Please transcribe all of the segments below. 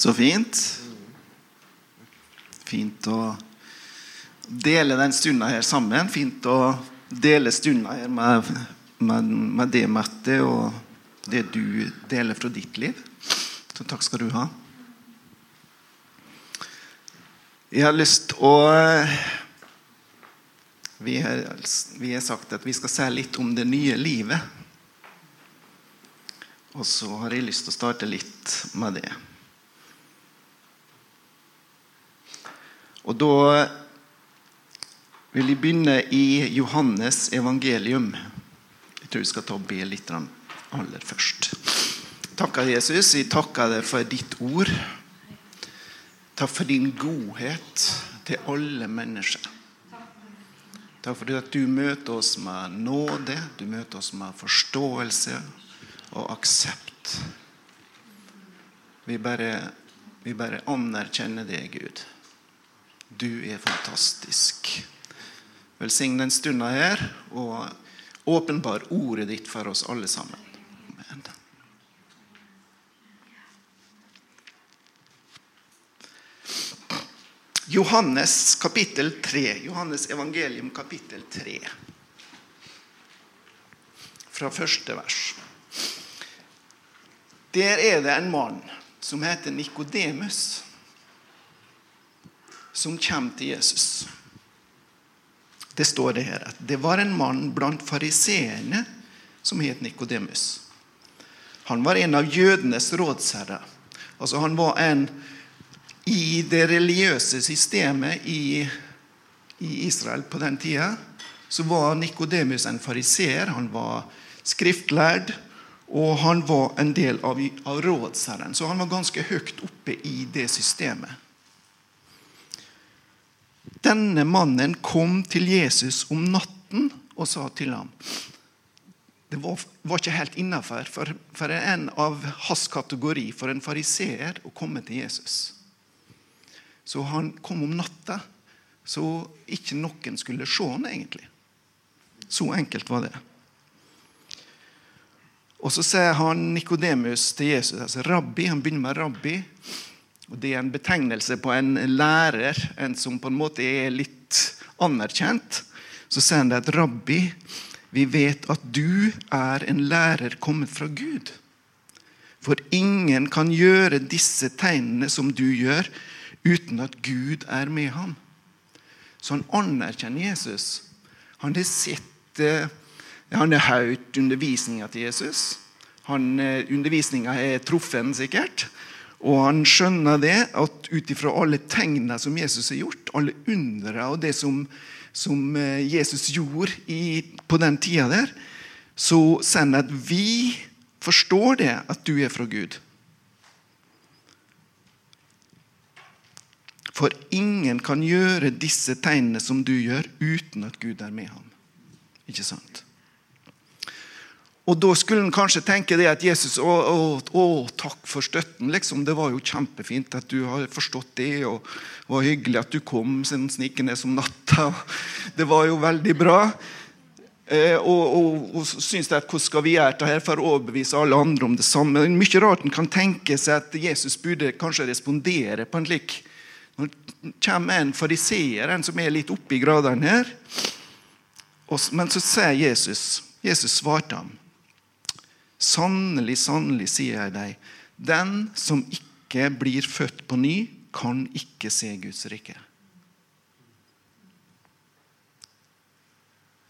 Så fint. Fint å dele den stunda her sammen. Fint å dele stunda her med, med, med det, Mette, og det du deler fra ditt liv. Så takk skal du ha. Jeg har lyst å vi har, vi har sagt at vi skal se litt om det nye livet. Og så har jeg lyst til å starte litt med det. Og da vil jeg begynne i Johannes evangelium. Jeg tror vi skal ta og be litt aller først. Takker Jesus, jeg takker deg for ditt ord. Takk for din godhet til alle mennesker. Takk for at du møter oss med nåde, du møter oss med forståelse og aksept. Vi bare, vi bare anerkjenner det, Gud. Du er fantastisk. Velsign den stunda her, og åpenbar ordet ditt for oss alle sammen. Amen. Johannes kapittel 3. Johannes evangelium kapittel 3. Fra første vers. Der er det en mann som heter Nikodemus som kommer til Jesus. Det står det her at det var en mann blant fariseerne som het Nikodemus. Han var en av jødenes rådsherrer. Altså Han var en i det religiøse systemet i, i Israel på den tida. Så var Nikodemus en fariseer. Han var skriftlærd. Og han var en del av, av rådsherren. Så han var ganske høyt oppe i det systemet. Denne mannen kom til Jesus om natten og sa til ham Det var, var ikke helt innafor for, for en av hans kategori, for en fariseer, å komme til Jesus. Så han kom om natta, så ikke noen skulle se han egentlig. Så enkelt var det. Og Så sier han Nikodemus til Jesus, altså rabbi, han begynner med rabbi. Og Det er en betegnelse på en lærer, en som på en måte er litt anerkjent. Så sier han det at rabbi, vi vet at du er en lærer kommet fra Gud. For ingen kan gjøre disse tegnene som du gjør, uten at Gud er med ham. Så han anerkjenner Jesus. Han har sett eh, han har hørt undervisninga til Jesus. Eh, undervisninga har truffet ham sikkert. Og han skjønner det at ut ifra alle tegnene som Jesus har gjort, alle undere og det som, som, eh, Jesus gjorde i, på den tida der, så han at vi forstår det, at du er fra Gud. For ingen kan gjøre disse tegnene som du gjør, uten at Gud er med ham. Ikke sant? Og Da skulle en kanskje tenke det at Jesus å, å, å, takk for støtten. liksom. Det var jo kjempefint at du har forstått det, og det var hyggelig at du kom sånn snikende som natta. Det var jo veldig bra. Eh, og, og, og synes det at Hvordan skal vi gjøre dette for å overbevise alle andre om det samme? Mye rart en kan tenke seg at Jesus burde kanskje respondere på en slik Når kommer en fariseer, en som er litt oppe i gradene her. men så sier Jesus Jesus svarte ham Sannelig, sannelig, sier jeg deg, den som ikke blir født på ny, kan ikke se Guds rike.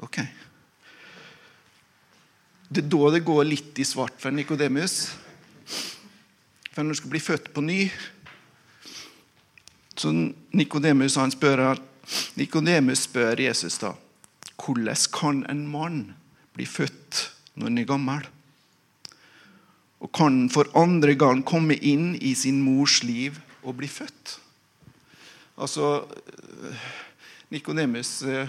Ok. Det er da det går litt i svart for Nikodemus. For når du skal bli født på ny Så Nikodemus spør, Nikodemus spør Jesus da hvordan kan en mann bli født når han er gammel? Og kan for andre gang komme inn i sin mors liv og bli født. Altså, Nikodemus eh,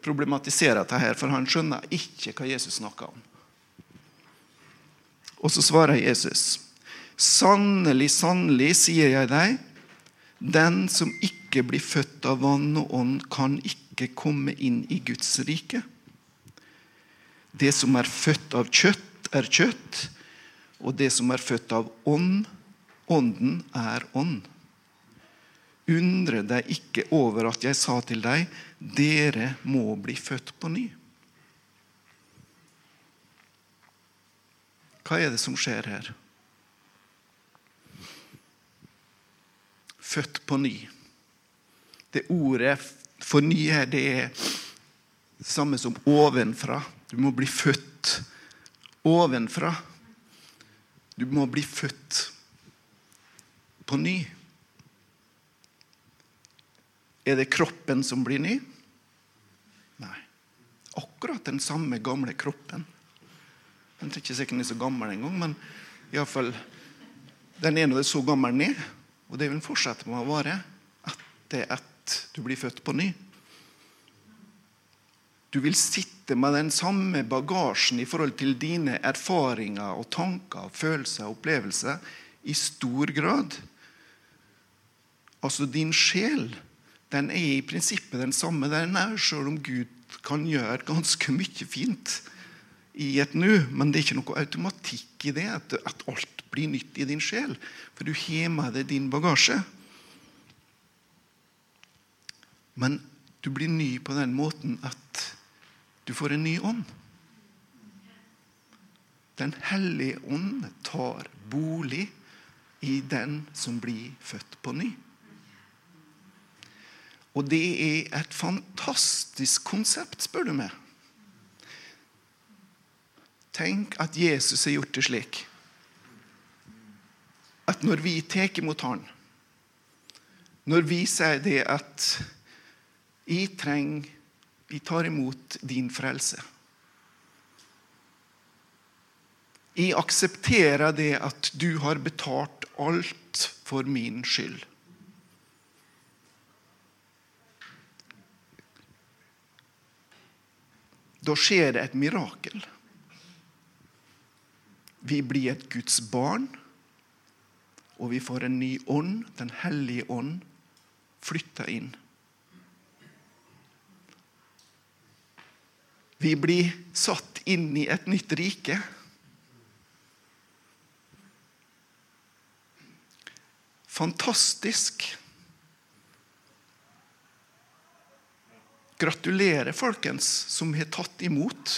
problematiserer dette, her, for han skjønner ikke hva Jesus snakker om. Og så svarer Jesus, sannelig, sannelig, sier jeg deg, den som ikke blir født av vann og ånd, kan ikke komme inn i Guds rike. Det som er født av kjøtt, er kjøtt, og det som er født av ånd, Ånden er ånd. Undre deg ikke over at jeg sa til deg, dere må bli født på ny. Hva er det som skjer her? Født på ny. Det ordet for ny her, det er det samme som ovenfra. Du må bli født ovenfra. Du må bli født på ny. Er det kroppen som blir ny? Nei. Akkurat den samme gamle kroppen. Den er ikke sikkert den er så gammel engang, men iallfall den er nå så gammel den er, og det vil fortsette med å være etter at du blir født på ny. Du vil sitte med den samme bagasjen i forhold til dine erfaringer og tanker, følelser og opplevelser i stor grad. Altså din sjel den er i prinsippet den samme den er, selv om Gud kan gjøre ganske mye fint i et nu. Men det er ikke noe automatikk i det, at, at alt blir nytt i din sjel. For du har med deg din bagasje. Men du blir ny på den måten at du får en ny ånd. Den hellige ånd tar bolig i den som blir født på ny. Og det er et fantastisk konsept, spør du meg. Tenk at Jesus har gjort det slik at når vi tar imot Han, når vi sier det at jeg trenger Vi tar imot din frelse. Jeg aksepterer det at du har betalt alt for min skyld. Da skjer det et mirakel. Vi blir et Guds barn, og vi får en ny ånd, Den hellige ånd, flytta inn. Vi blir satt inn i et nytt rike. Fantastisk. Gratulerer, folkens, som har tatt imot.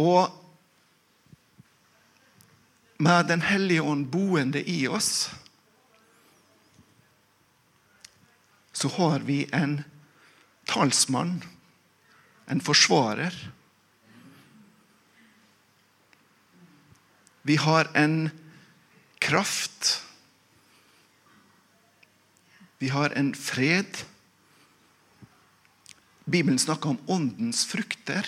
Og med Den hellige ånd boende i oss, så har vi en talsmann, en forsvarer. Vi har en kraft. Vi har en fred. Bibelen snakker om åndens frukter.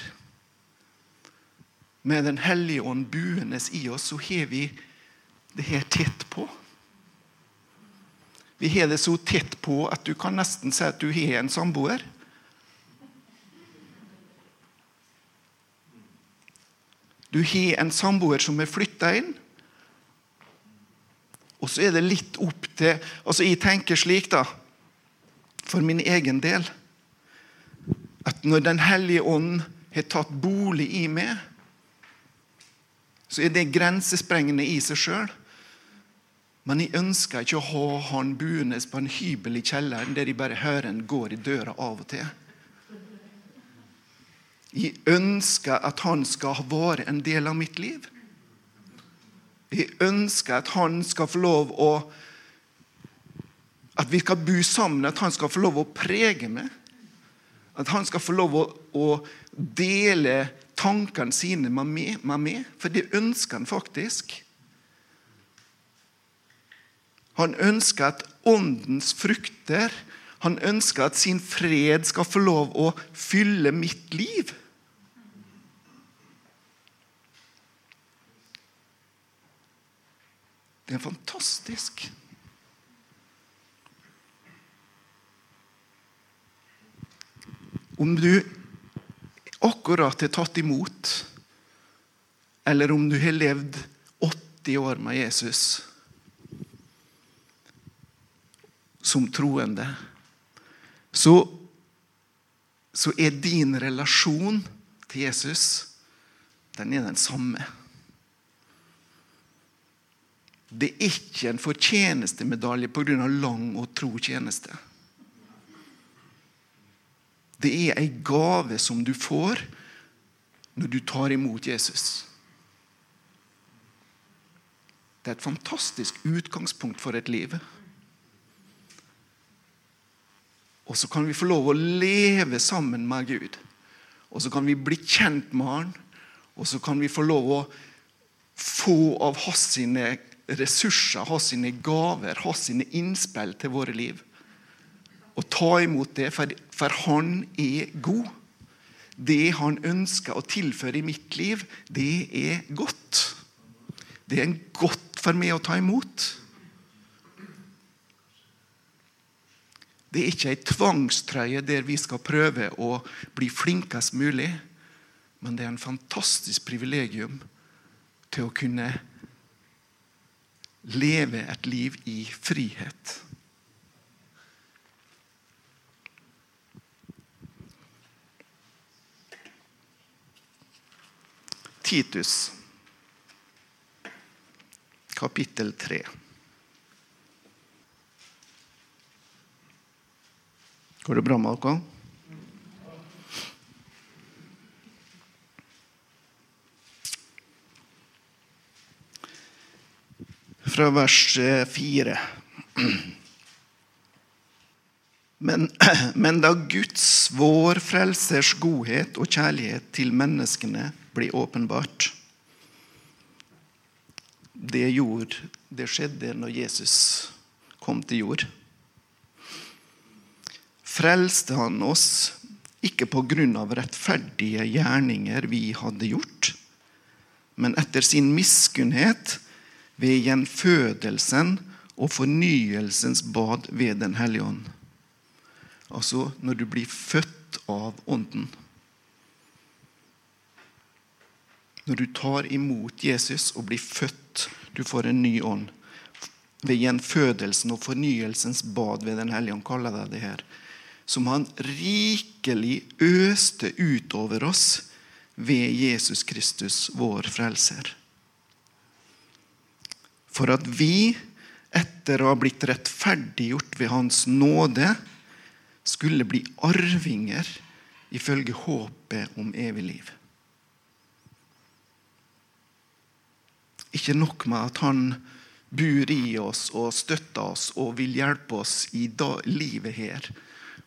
Med Den hellige ånd buende i oss, så har vi det her tett på. Vi har det så tett på at du kan nesten si at du har en samboer. Du har en samboer som er flytta inn. Og så er det litt opp til altså Jeg tenker slik, da, for min egen del, at når Den hellige ånd har tatt bolig i meg, så er det grensesprengende i seg sjøl. Men jeg ønsker ikke å ha han buende på en hybel i kjelleren der jeg bare hører han går i døra av og til. Jeg ønsker at han skal ha vært en del av mitt liv. Jeg ønsker at han skal få lov å At vi skal bo sammen, at han skal få lov å prege meg. At han skal få lov å, å dele tankene sine med meg, for det ønsker han faktisk. Han ønsker at åndens frukter Han ønsker at sin fred skal få lov å fylle mitt liv. Det er fantastisk. Om du akkurat har tatt imot, eller om du har levd 80 år med Jesus som troende, så, så er din relasjon til Jesus den er den samme. Det er ikke en fortjenestemedalje pga. lang og tro tjeneste. Det er ei gave som du får når du tar imot Jesus. Det er et fantastisk utgangspunkt for et liv. Og så kan vi få lov å leve sammen med Gud. Og så kan vi bli kjent med Han. Og så kan vi få lov å få av hans sine ressurser, hans sine gaver, hans sine innspill til våre liv. Og ta imot det, for, han er god. Det han ønsker å tilføre i mitt liv, det er godt. Det er godt for meg å ta imot. Det er ikke ei tvangstrøye der vi skal prøve å bli flinkest mulig, men det er en fantastisk privilegium til å kunne leve et liv i frihet. Titus, kapittel 3. Går det bra med dere? Fra vers eh, fire. Men, men, da Guds, vår frelsers godhet og kjærlighet til menneskene blir åpenbart Det gjorde, det skjedde når Jesus kom til jord frelste han oss ikke av rettferdige gjerninger vi hadde gjort, men etter sin miskunnhet ved gjenfødelsen og fornyelsens bad ved Den hellige ånd. Altså når du blir født av Ånden. Når du tar imot Jesus og blir født, du får en ny ånd. Ved gjenfødelsen og fornyelsens bad ved Den hellige ånd, kaller jeg det her som han rikelig øste utover oss ved Jesus Kristus, vår frelser. For at vi, etter å ha blitt rettferdiggjort ved Hans nåde, skulle bli arvinger ifølge håpet om evig liv. Ikke nok med at han bor i oss og støtter oss og vil hjelpe oss i livet her,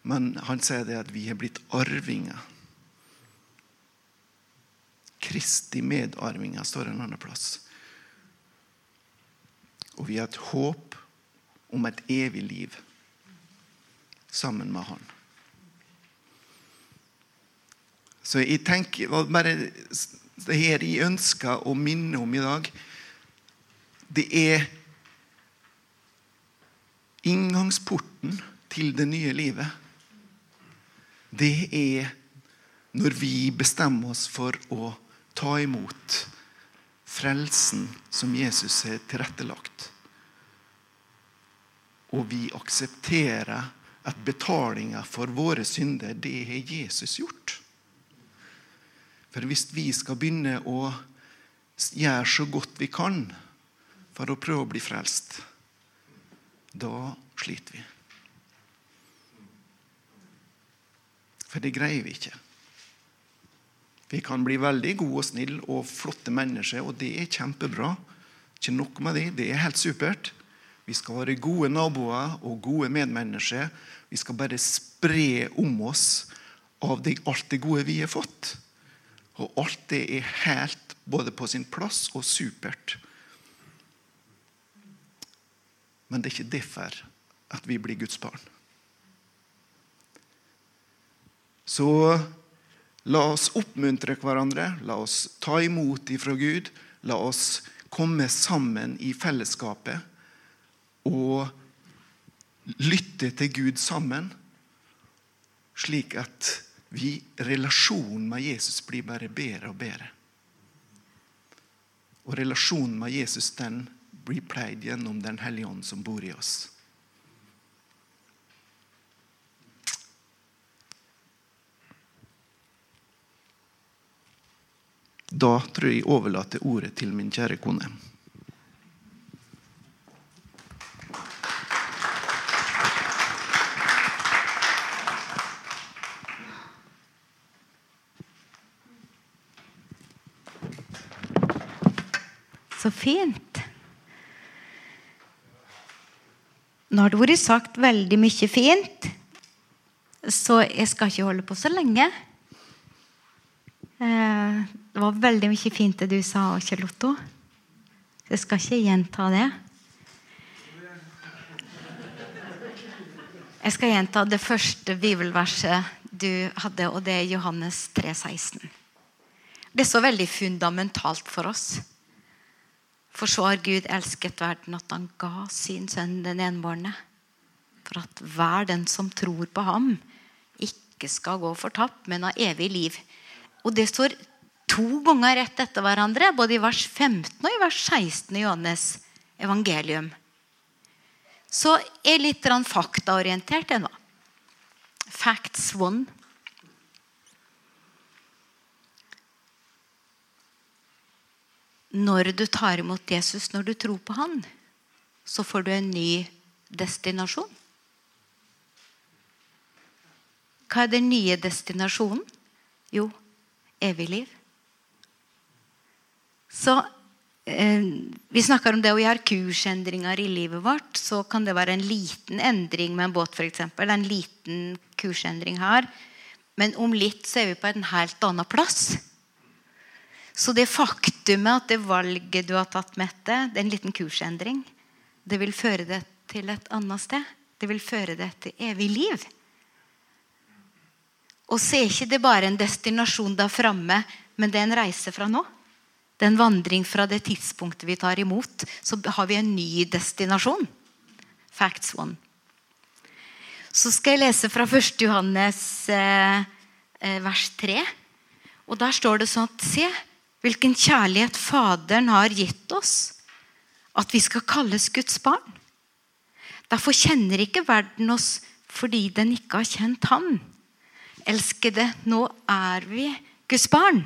men han sier det at vi er blitt arvinger. Kristi medarvinger står en annen plass. Og vi har et håp om et evig liv sammen med Han. Så jeg tenker bare det her jeg ønsker å minne om i dag, det er inngangsporten til det nye livet det er når vi bestemmer oss for å ta imot frelsen som Jesus har tilrettelagt. Og vi aksepterer at betalinga for våre synder, det har Jesus gjort. For hvis vi skal begynne å gjøre så godt vi kan for å prøve å bli frelst, da sliter vi. For det greier vi ikke. Vi kan bli veldig gode og snille og flotte mennesker, og det er kjempebra. Ikke nok med det, det er helt supert. Vi skal være gode naboer og gode medmennesker. Vi skal bare spre om oss av det, alt det gode vi har fått. Og alt det er helt både på sin plass og supert. Men det er ikke derfor at vi blir Guds barn. Så la oss oppmuntre hverandre. La oss ta imot ifra Gud. La oss komme sammen i fellesskapet og lytte til Gud sammen, slik at vi, relasjonen med Jesus blir bare bedre og bedre. Og relasjonen med Jesus den blir pleid gjennom Den hellige ånd som bor i oss. Da tror jeg jeg overlater ordet til min kjære kone. Så fint. Nå har det vært sagt veldig mye fint, så jeg skal ikke holde på så lenge. Eh, det var veldig mye fint det du sa, Kjell Otto. Jeg skal ikke gjenta det. Jeg skal gjenta det første bibelverset du hadde, og det er Johannes 3,16. Det er så veldig fundamentalt for oss. For så har Gud elsket verden at han ga sin sønn den enbårne. For at hver den som tror på ham, ikke skal gå fortapt, men ha evig liv. Og det står to ganger rett etter hverandre, både i vers 15 og i vers 16 i Johannes evangelium. Så er litt faktaorientert ennå. Facts one. Når du tar imot Jesus, når du tror på han, så får du en ny destinasjon. Hva er den nye destinasjonen? Jo, evig liv. Så eh, Vi snakker om det å gjøre kursendringer i livet vårt. Så kan det være en liten endring med en båt, f.eks. En liten kursendring her. Men om litt så er vi på en helt annen plass. Så det faktumet at det valget du har tatt, Mette, det er en liten kursendring, det vil føre deg til et annet sted. Det vil føre deg til evig liv. Og så er ikke det bare en destinasjon der framme, men det er en reise fra nå. Det er en vandring fra det tidspunktet vi tar imot. Så har vi en ny destinasjon. Facts one. Så skal jeg lese fra 1. Johannes eh, eh, vers 3. Og der står det sånn at Se, hvilken kjærlighet Faderen har gitt oss, at vi skal kalles Guds barn. Derfor kjenner ikke verden oss fordi den ikke har kjent Han. Elskede, nå er vi Guds barn.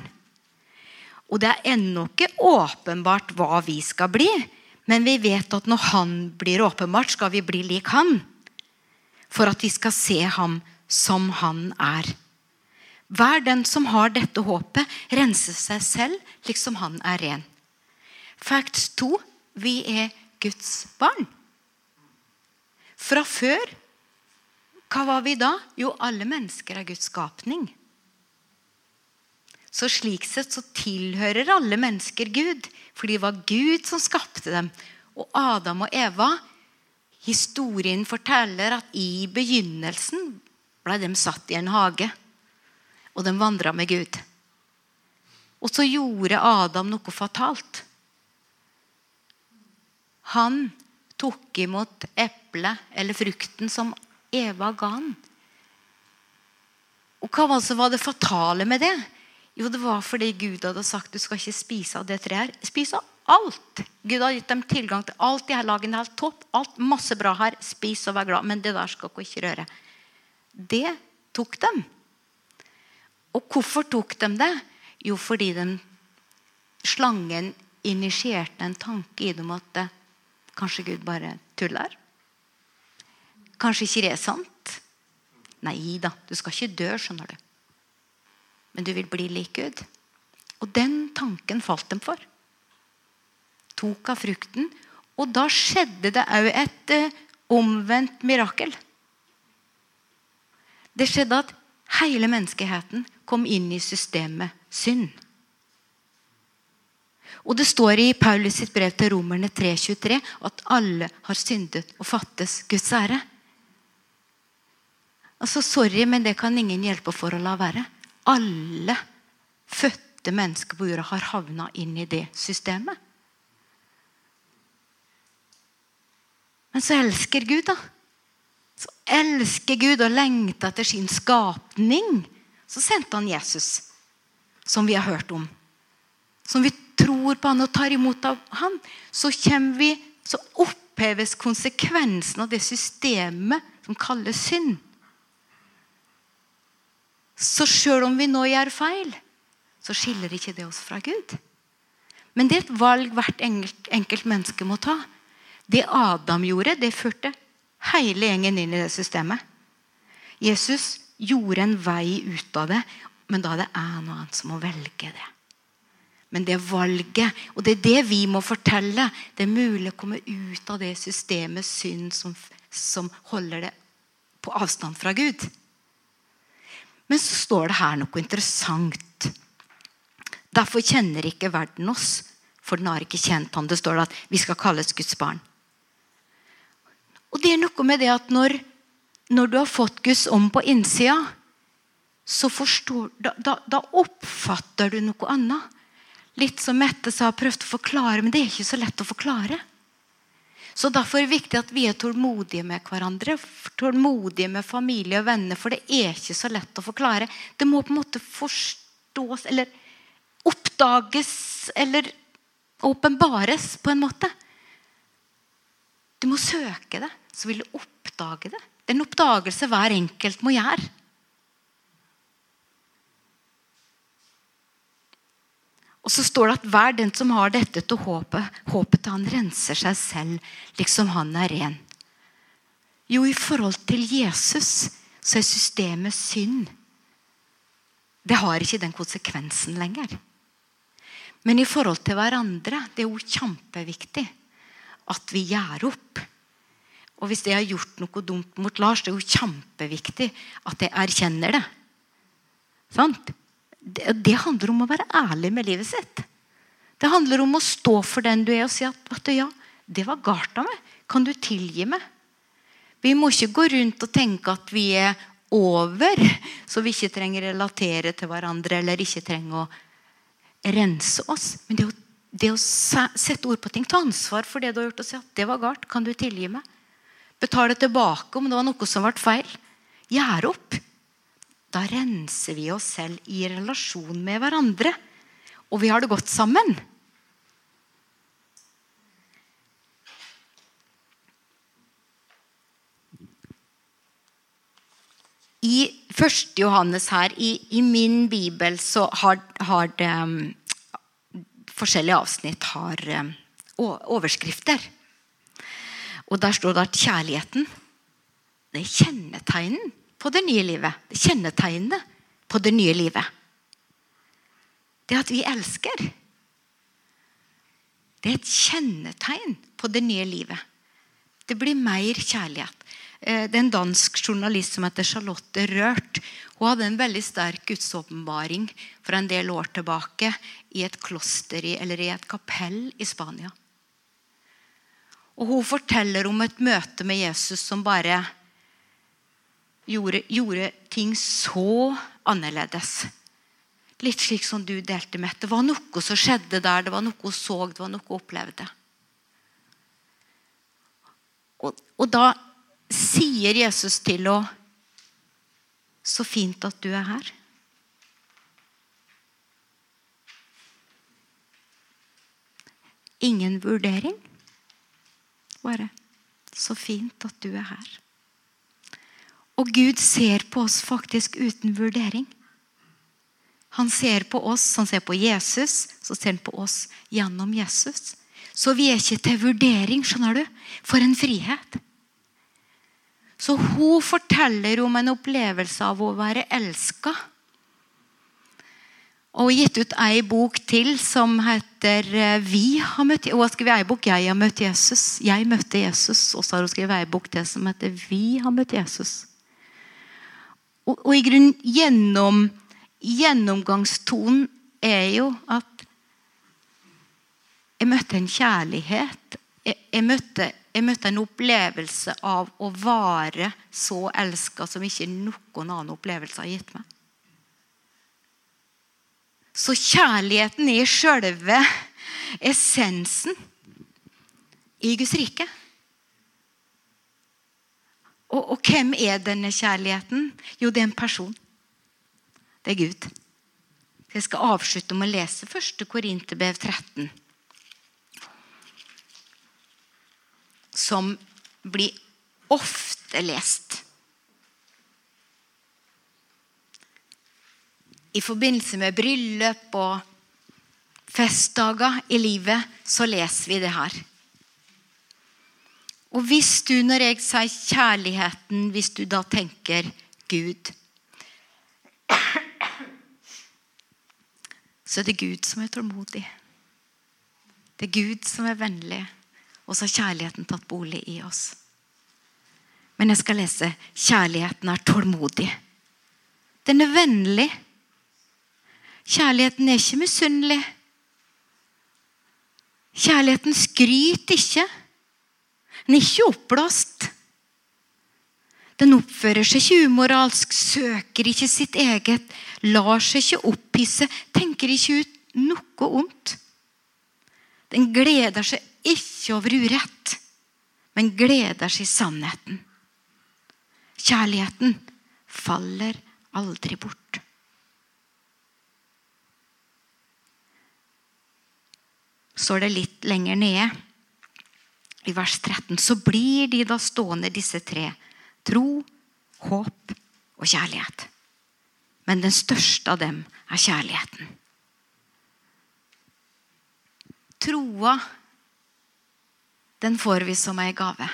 Og det er ennå ikke åpenbart hva vi skal bli, men vi vet at når Han blir åpenbart, skal vi bli lik Han. For at vi skal se Ham som Han er. Hver den som har dette håpet, renser seg selv liksom han er ren. Fact 2. Vi er Guds barn. Fra før, hva var vi da? Jo, alle mennesker er Guds skapning. Så slik sett så tilhører alle mennesker Gud, for det var Gud som skapte dem. Og Adam og Eva Historien forteller at i begynnelsen ble de satt i en hage og de vandra med Gud. Og så gjorde Adam noe fatalt. Han tok imot eplet eller frukten som Eva ga han. Og Hva var det fatale med det? Jo, det var fordi Gud hadde sagt du skal ikke spise av det treet. Spis av alt. Gud hadde gitt dem tilgang til alt de her lagene. Helt topp, alt, Masse bra her. Spis og vær glad. Men det der skal dere ikke røre. Det tok dem. Og hvorfor tok de det? Jo, fordi den slangen initierte en tanke i dem at kanskje Gud bare tuller? Kanskje ikke det er sant? Nei da, du skal ikke dø, skjønner du. Men du vil bli lik Gud. Og den tanken falt dem for. Tok av frukten. Og da skjedde det òg et eh, omvendt mirakel. Det skjedde at hele menneskeheten kom inn i systemet synd. Og Det står i Paulus sitt brev til romerne 3,23 at alle har syndet og fattes Guds ære. Altså, Sorry, men det kan ingen hjelpe for å la være. Alle fødte mennesker på jorda har havna inn i det systemet. Men så elsker Gud, da. Så elsker Gud og lengter etter sin skapning så sendte han Jesus, som vi har hørt om. Som vi tror på han og tar imot av han. Så, vi, så oppheves konsekvensen av det systemet som kalles synd. Så sjøl om vi nå gjør feil, så skiller ikke det oss fra Gud. Men det er et valg hvert enkelt, enkelt menneske må ta. Det Adam gjorde, det førte hele gjengen inn i det systemet. Jesus gjorde en vei ut av det, men da er det en og annen som må velge det. Men det valget. Og det er det vi må fortelle. Det er mulig å komme ut av det systemet synd som, som holder det på avstand fra Gud. Men så står det her noe interessant. Derfor kjenner ikke verden oss, for den har ikke kjent ham. Det står at vi skal kalles Guds barn. Og det er noe med det at når, når du har fått Guds ånd på innsida, så forstår, da, da, da, oppfatter du noe annet. Litt som Mette sa, prøvde å forklare, men det er ikke så lett å forklare. Så Derfor er det viktig at vi er tålmodige med hverandre. Tålmodige med familie og venner, for det er ikke så lett å forklare. Det må på en måte forstås eller oppdages eller åpenbares på en måte. Du må søke det, så vil du oppdage det. Det er en oppdagelse hver enkelt må gjøre. Og så står det at hver den som har dette til håpet, håpet han renser seg selv, liksom han er ren. Jo, i forhold til Jesus så er systemet synd. Det har ikke den konsekvensen lenger. Men i forhold til hverandre det er jo kjempeviktig at vi gjør opp. Og hvis jeg har gjort noe dumt mot Lars, det er jo kjempeviktig at jeg erkjenner det. Sant? Det, handler om å være ærlig med livet sitt. Det handler om å stå for den du er, og si at vet du, ja, det var galt av meg. Kan du tilgi meg? Vi må ikke gå rundt og tenke at vi er over, så vi ikke trenger relatere til hverandre eller ikke trenger å rense oss. Men det å, det å sette ord på ting, ta ansvar for det du har gjort, og si at det var galt. Kan du tilgi meg? Betale tilbake om det var noe som ble feil. Gjøre opp. Da renser vi oss selv i relasjon med hverandre. Og vi har det godt sammen. I 1. Johannes her, i, i, min bibel, så har, har det um, Forskjellige avsnitt har um, overskrifter. Og der står det at kjærligheten det er kjennetegnen på det nye livet. Kjennetegnet på det nye livet. Det at vi elsker. Det er et kjennetegn på det nye livet. Det blir mer kjærlighet. Eh, det er en dansk journalist som heter Charlotte Rørt. Hun hadde en veldig sterk gudsåpenbaring for en del år tilbake i et kloster eller i et kapell i Spania. Og Hun forteller om et møte med Jesus som bare gjorde, gjorde ting så annerledes. Litt slik som du delte med. Det var noe som skjedde der. Det var noe hun så, det var noe hun opplevde. Og, og da sier Jesus til henne Så fint at du er her. Ingen vurdering. Bare så fint at du er her. Og Gud ser på oss faktisk uten vurdering. Han ser på oss, han ser på Jesus, så ser han på oss gjennom Jesus. Så vi er ikke til vurdering, skjønner du. For en frihet. Så hun forteller om en opplevelse av å være elska. Og gitt ut ei bok til som heter eh, 'Vi har møtt Hun har skrevet ei bok 'Jeg har møtt Jesus'. Jeg møtte Jesus. Og så har hun skrevet ei bok til som heter 'Vi har møtt Jesus'. Og, og i grunn gjennom, gjennomgangstonen er jo at jeg møtte en kjærlighet. Jeg, jeg, møtte, jeg møtte, en opplevelse av å være så elska som ikke noen annen opplevelse har gitt meg. Så kjærligheten er sjølve essensen i Guds rike. Og, og, hvem er denne kjærligheten? Jo, det er en person. Det er Gud. Jeg skal avslutte med å lese 1. Korinterbev 13. Som blir ofte lest. I forbindelse med bryllup og festdager i livet så leser vi det her. Og hvis du, når jeg sier kjærligheten, hvis du da tenker Gud så er det Gud som er tålmodig. Det er Gud som er vennlig, og så har kjærligheten tatt bolig i oss. Men jeg skal lese 'Kjærligheten er tålmodig'. Den er vennlig. Kjærligheten er ikke misunnelig. Kjærligheten skryter ikke. Den er ikke oppblåst. Den oppfører seg ikke umoralsk, søker ikke sitt eget, lar seg ikke opphisse, tenker ikke ut noe ondt. Den gleder seg ikke over urett, men gleder seg i sannheten. Kjærligheten faller aldri bort. Står det litt lenger nede, i vers 13, så blir de da stående, disse tre Tro, håp og kjærlighet. Men den største av dem er kjærligheten. Troa, den får vi som ei gave.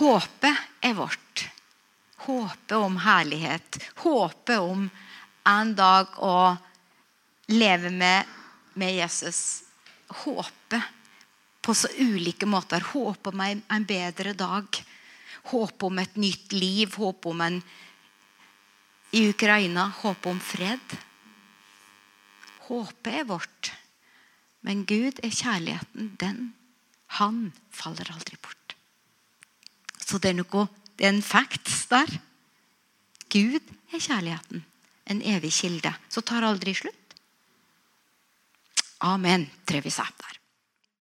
Håpet er vårt. Håpet om herlighet. Håpet om en dag å leve med, med Jesus. Håpet på så ulike måter. Håp om en, en bedre dag. Håp om et nytt liv. Håp om en i Ukraina. Håp om fred. Håpet er vårt. Men Gud er kjærligheten. Den, han faller aldri bort. Så det er noe Det er en facts der. Gud er kjærligheten. En evig kilde. Så tar aldri slutt. Amen, tror vi sa der.